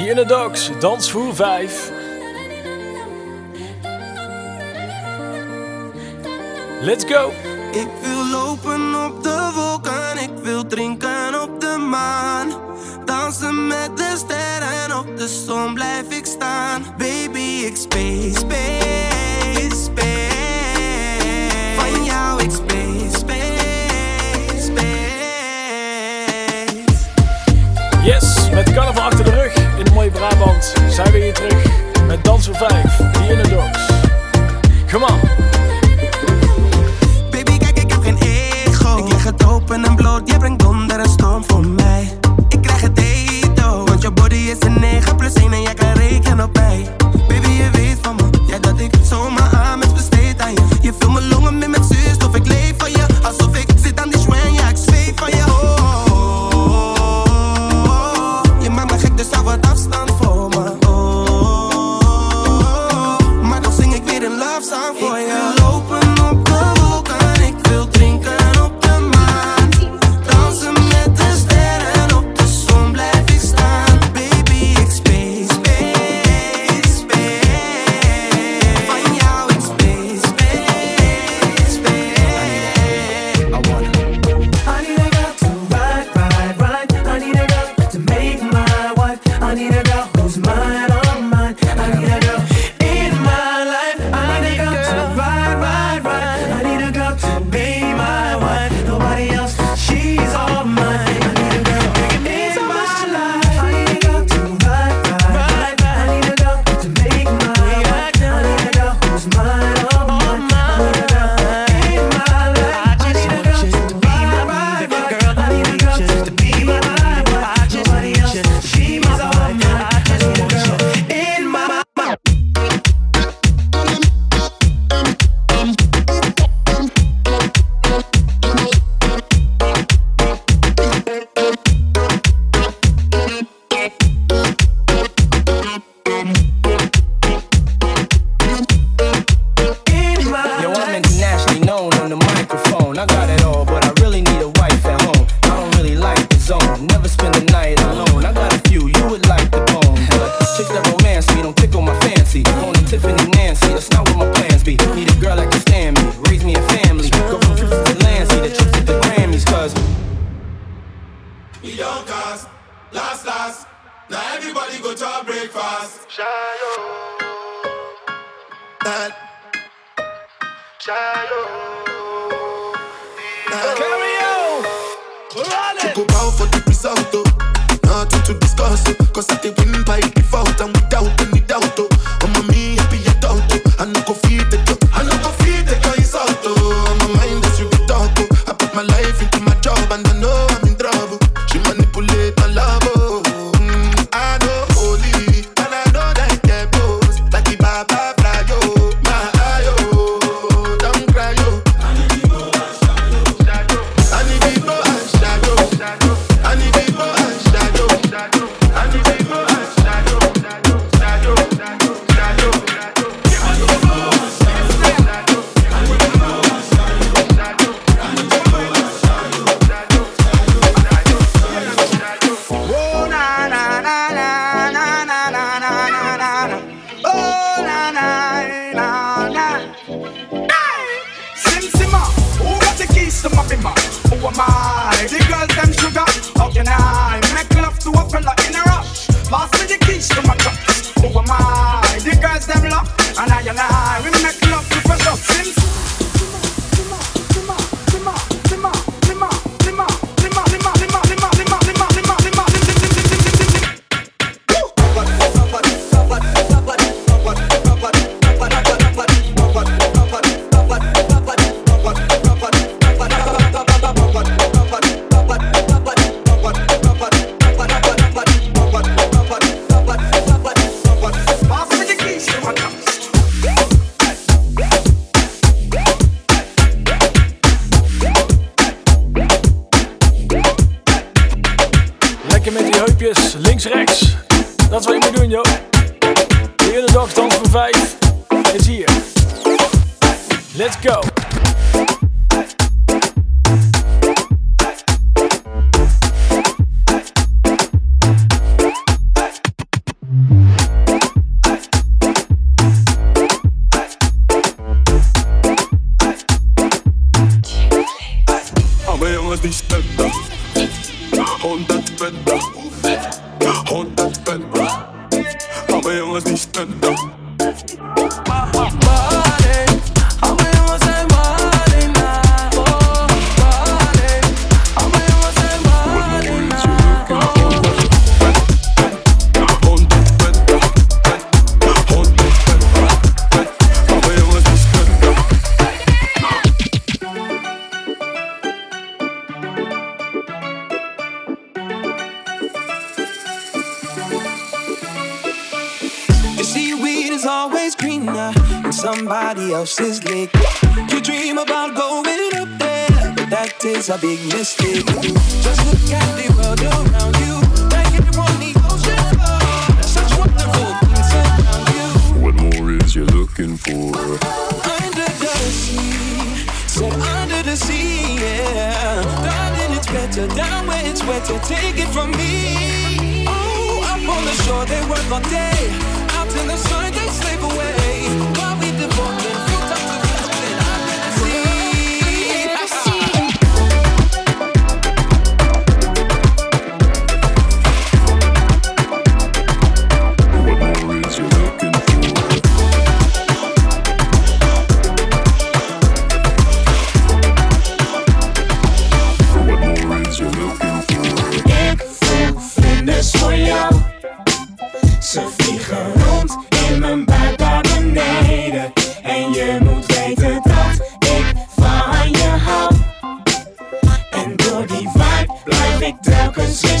Die in the Dogs, Dansvoer 5. Let's go! Ik wil lopen op de wolken, ik wil drinken op de maan. Dansen met de sterren, op de zon blijf ik staan. Baby, ik space, space, space. Van jou, ik space, space, space. Yes, met kan avond zijn we hier terug met dansen 5 hier in de Dogs. Come on! Baby, kijk, ik heb geen ego. Ik leg het open en bloot, je brengt donder en storm voor mij. Ik krijg het eto. want je body is een negen. bow for the result, oh. Nothing to discuss. Cause I think win by default and without talking now. All day. Out in the sun they slave away. While we devoting Door die vibe blijf ik telkens weer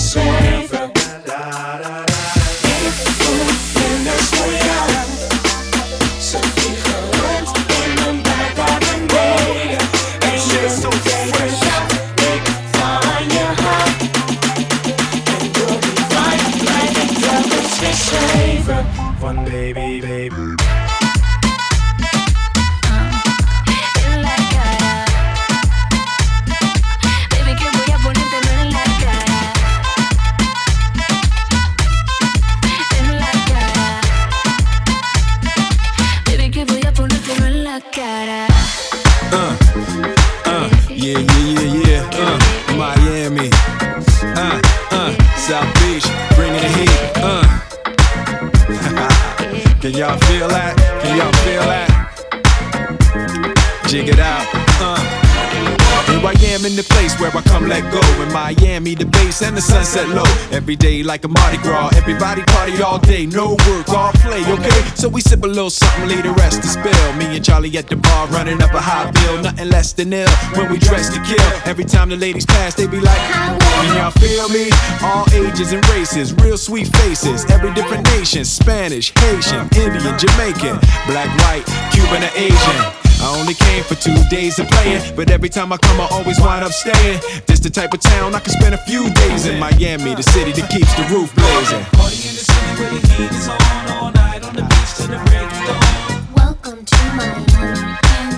Am in the place where I come let go. In Miami, the bass and the sunset low. Every day like a Mardi Gras. Everybody party all day, no work, all play, okay? So we sip a little something, leave the rest to spill. Me and Charlie at the bar running up a high bill. Nothing less than ill when we dress to kill. Every time the ladies pass, they be like, Can y'all feel me? All ages and races, real sweet faces. Every different nation Spanish, Haitian, Indian, Jamaican, black, white, Cuban, or Asian. I only came for two days of playing, but every time I come, I always wind up staying. This the type of town I can spend a few days in. Miami, the city that keeps the roof blazing. Party in the city where the heat is on, all night on the beach till the break of dawn. Welcome to Miami.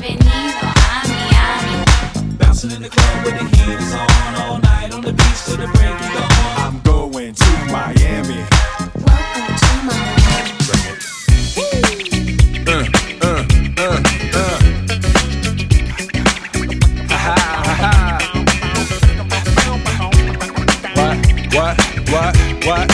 Bienvenido a Miami. I'm What? What?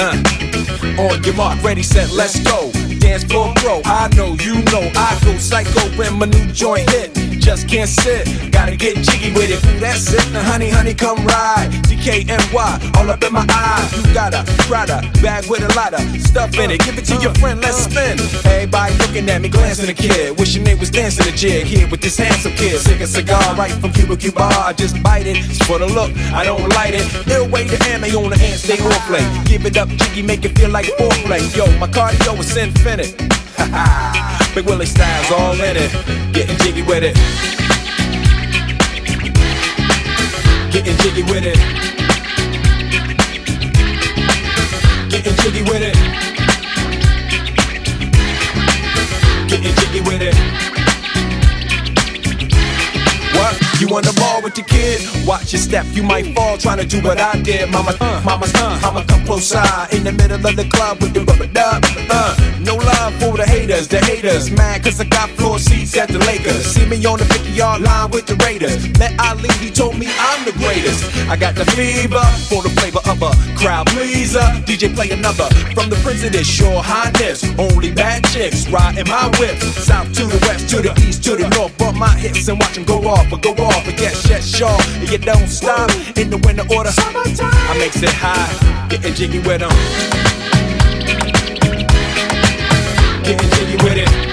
Uh. On your mark, ready, set, let's go. Dance floor pro, I know, you know, I go psycho when my new joint hit. Just can't sit, gotta get jiggy with it. That's it, now honey, honey, come ride. DKNY, all up in my eye. You got a Prada bag with a lot of stuff in it. Give it to your friend, let's spin. Everybody looking at me, glancing a kid. Wishing they was dancing a jig here with this handsome kid. Sick a cigar right from Cuba Cuba. I just bite it. It's for the look, I don't light it. Ill way to ammo on the hand, stay on play. Give it up, jiggy, make it feel like foreplay. Yo, my cardio is infinite. Ha ha. Big Willie styles all in it. Getting jiggy with it. Getting jiggy with it. Getting jiggy with it. Getting jiggy with it. What? You want the ball with your kid? Watch your step, you might fall trying to do what I did. Mama, uh, mama, uh, mama, come close side in the middle of the club with the rubber dub. Uh, no love for the haters, the haters. Mad cause I got floor seats at the Lakers. See me on the 50 yard line with the Raiders. Met Ali, he told me I'm the greatest. I got the fever for the flavor of a crowd pleaser. DJ play another from the president, sure highness. Only bad chicks riding my whip. South to the west, to the east, to the north. Bump my hips and watch them go off, but go off. But yes, yes, sure. And you don't stop in the winter order. I makes it high, getting jiggy with them. Getting jiggy with it.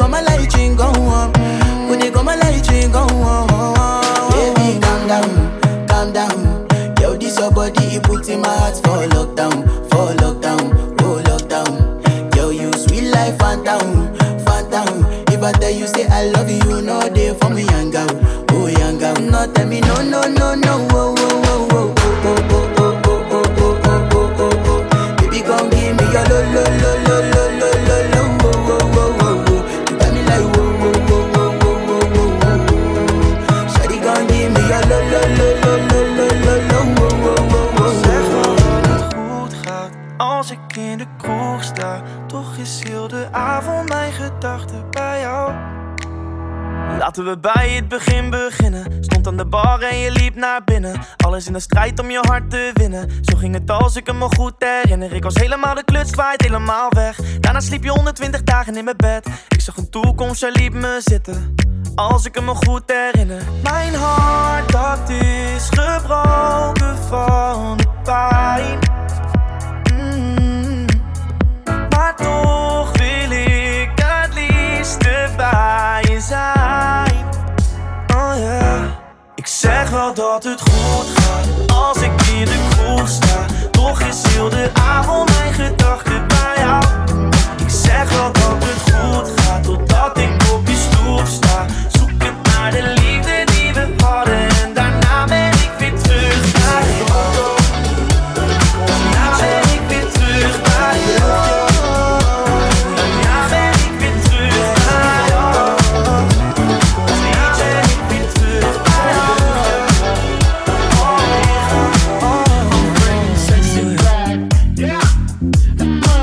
Go they go my light ring go on. Baby calm down, calm down. Yo this your body it put in my heart for lockdown, for lockdown, oh lockdown. Yo you sweet life phantom, phantom. If I tell you say I love you, you know they for me young girl, oh young girl. No tell me no no no me goed herinner. Ik was helemaal de kluts kwijt, helemaal weg. Daarna sliep je 120 dagen in mijn bed. Ik zag een toekomst, jij liep me zitten. Als ik me goed herinner. Mijn hart, dat is gebroken van de pijn. Mm. Maar toch wil ik het liefste bij je zijn. Oh ja. Ik zeg wel dat het goed gaat als ik in de kroeg sta. Heel de avond mijn gedachten bij jou. Ik zeg wel dat het goed gaat totdat ik op je stoep sta. Zoekend naar de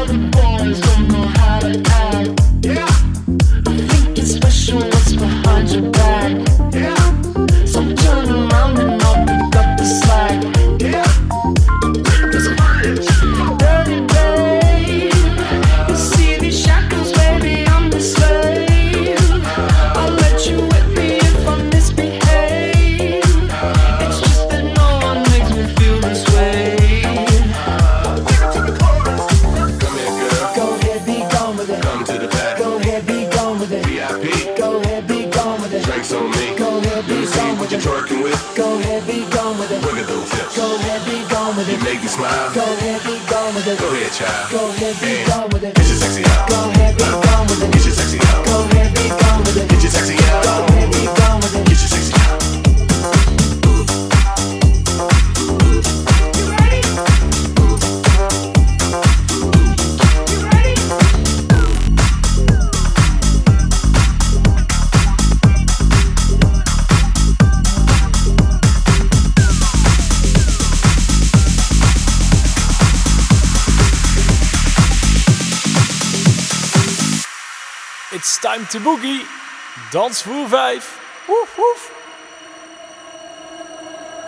Boys from Yeah. Time to boogie. Dansvoer 5. Woef, woef.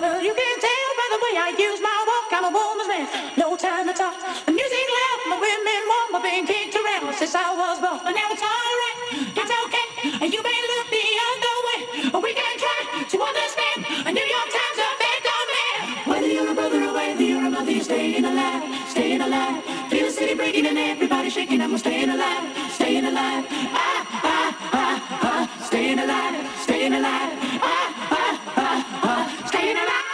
Well, you can tell by the way I use my walk, I'm a woman's man. No time to talk. The music loud, my women want my being kicked around since I was born. But now it's alright, it's okay. And you may look the other way, but we can try to understand. A New York Times effect on man. Whether you're a brother or whether you're a mother, you're staying alive, staying alive. Feel the city breaking and everybody shaking, we're staying alive, staying alive. Ah, ah, ah, staying alive, staying alive. Ah, ah, ah, ah, staying alive.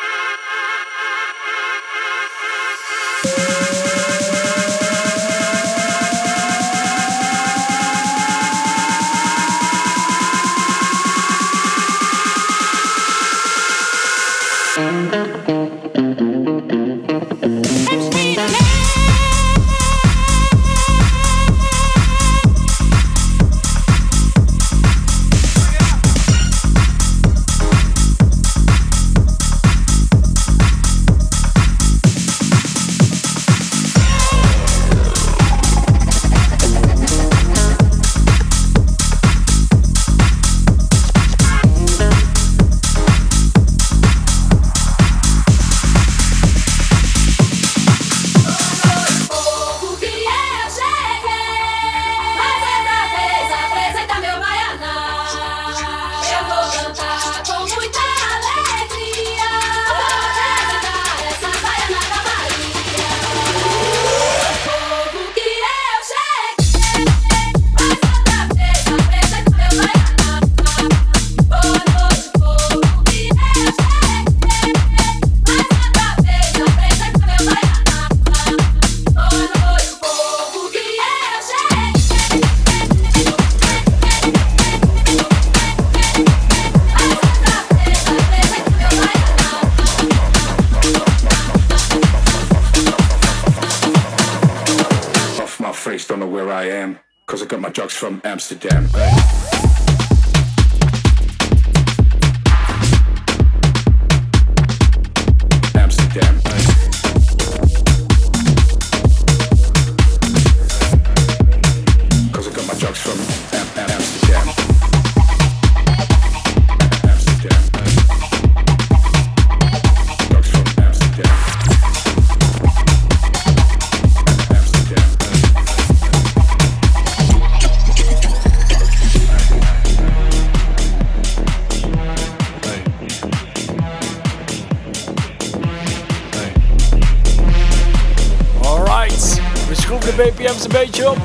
Een beetje op.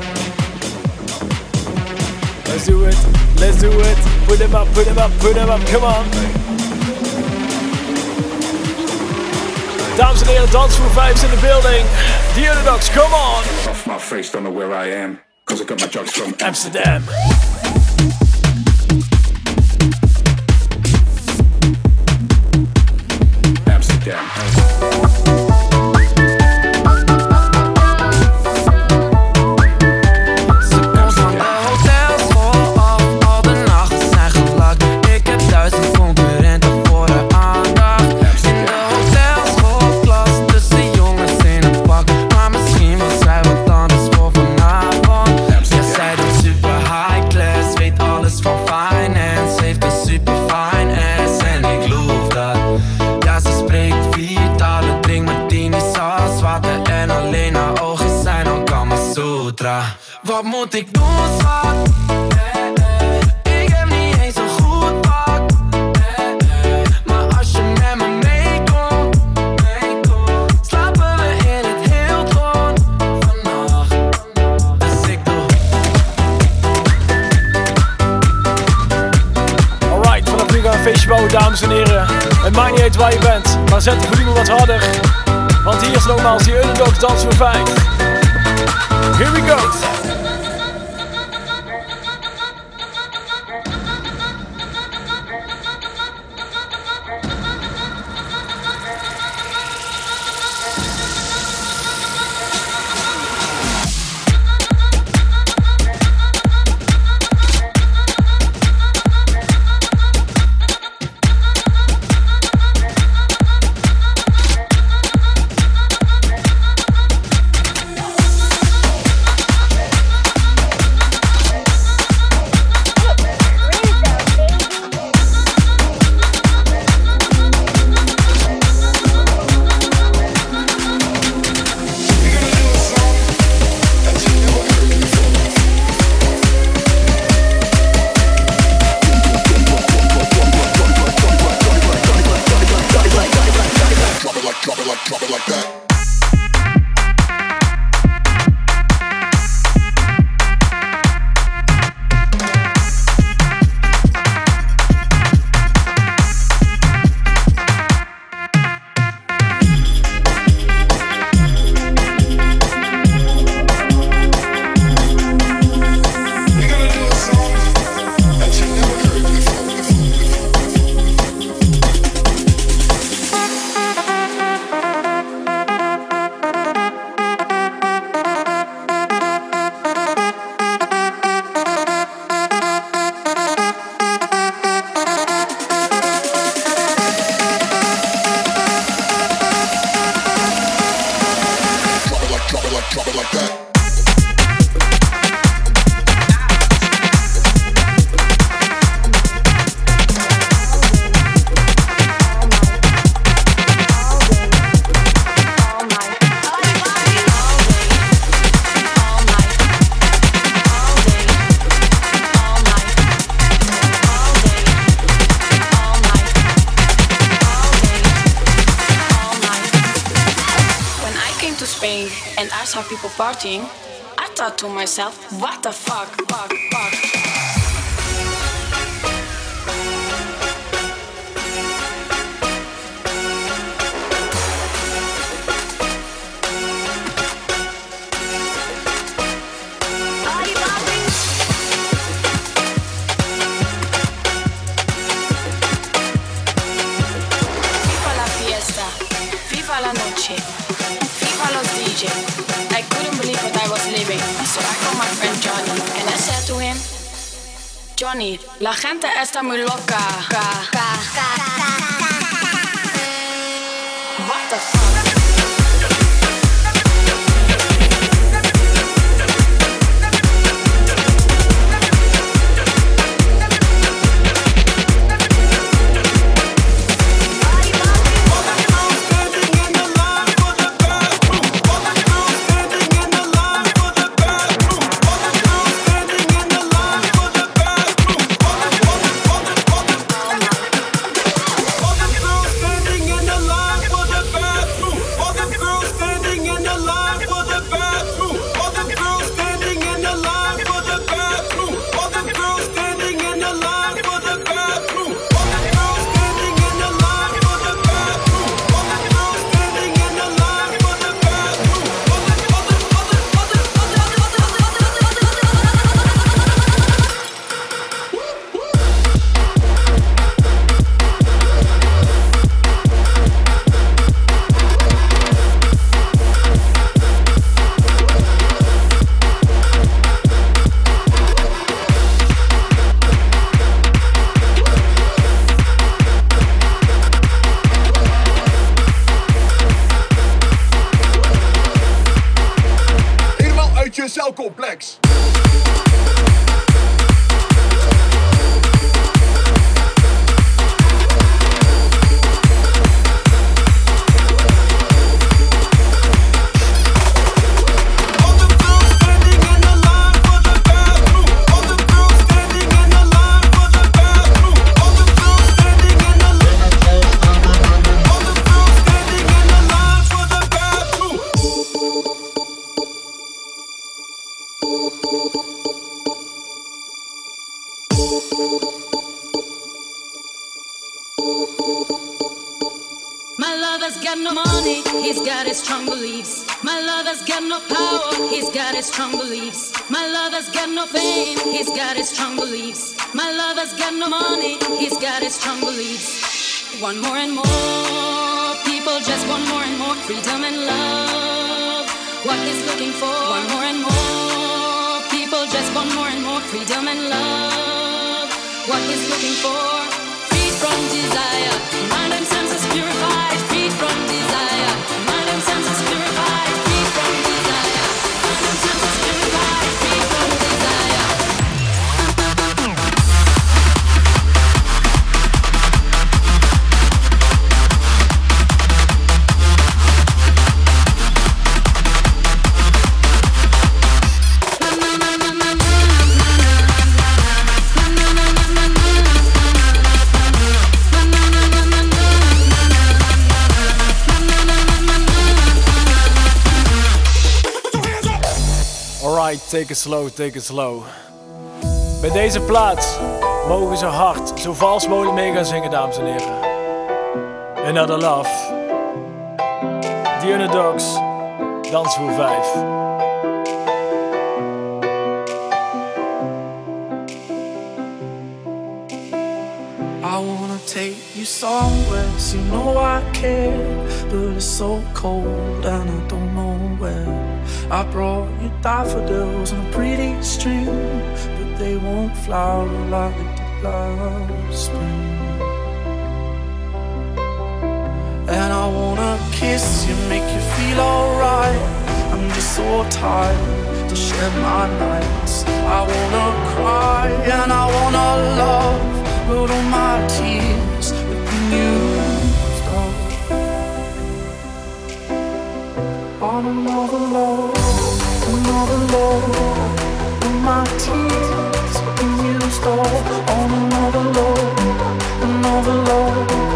Let's do it. Let's do it. Put them up, put them up, put them up. Come on. Dames en heren, dansvoer 5 is in the building. The Underdogs, come on. Off my face, don't know where I am. Cause I got my drugs from. Amsterdam. Want hier is nogmaals die Underdogs Dans voor 5. Spain and I saw people partying, I thought to myself, what the fuck, fuck, fuck. Johnny, la gente está muy loca. Ca, ca, ca, Lover's got no money, he's got his strong beliefs. One more and more people just want more and more freedom and love. What he's looking for, one more and more people just want more and more freedom and love. What he's looking for, free from desire, mind and senses purified, take it slow, take it slow. Bij deze plaat mogen ze hard, zo vals mogelijk mee gaan zingen, dames en heren. Another Love. The Underdogs. Dans voor 5. You somewhere, so you know I care. But it's so cold and I don't know where. I brought you daffodils on a pretty string, but they won't flower like they did last spring. And I wanna kiss you, make you feel alright. I'm just so tired to share my nights. I wanna cry and I wanna love, but all my tears another love, another love.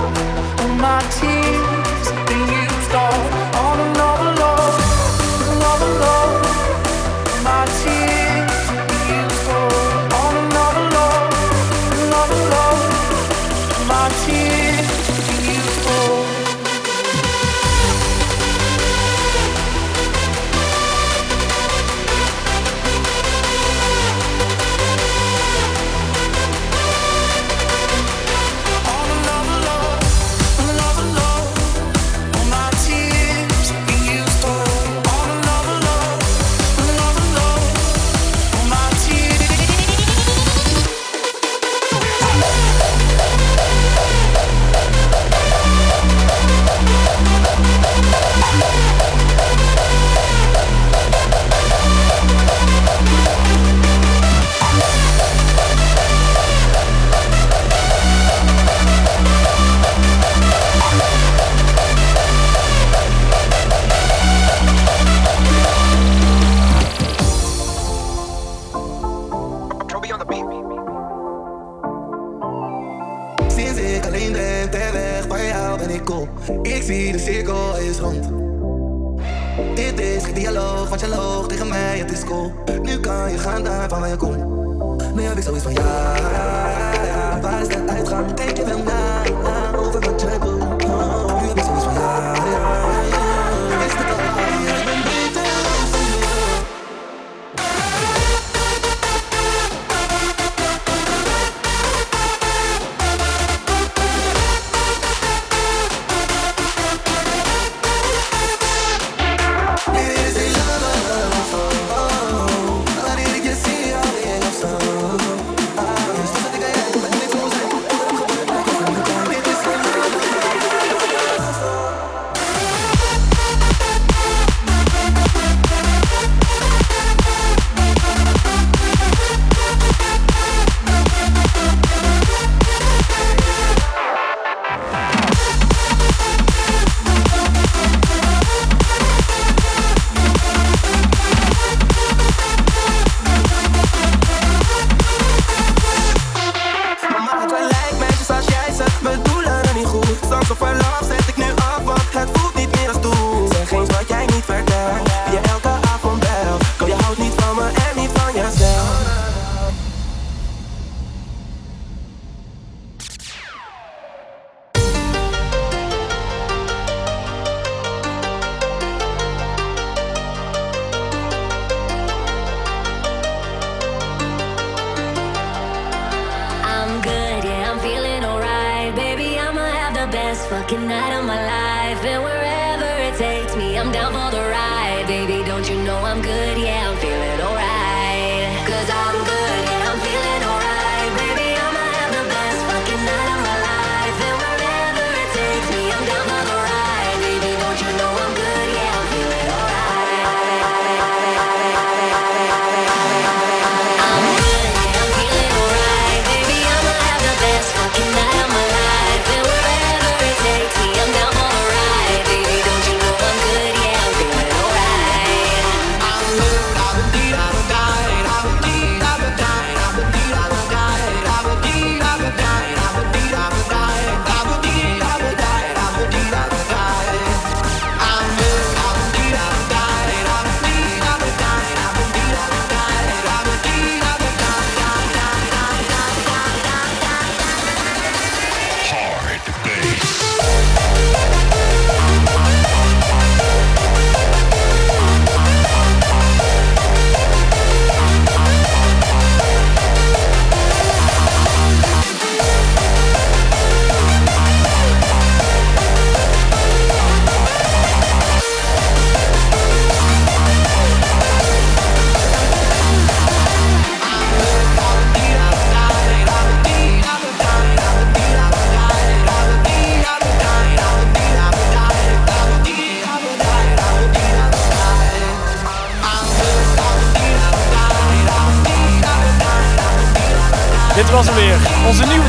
best fucking night of my life. And wherever it takes me, I'm down for the ride. Baby, don't you know I'm good? Yeah, I'm feeling all.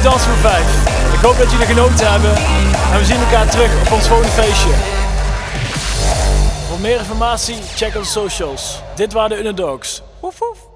Dans voor 5. Ik hoop dat jullie genoten hebben en we zien elkaar terug op ons volgende feestje. Voor meer informatie, check onze socials. Dit waren de Underdogs. Woef woef.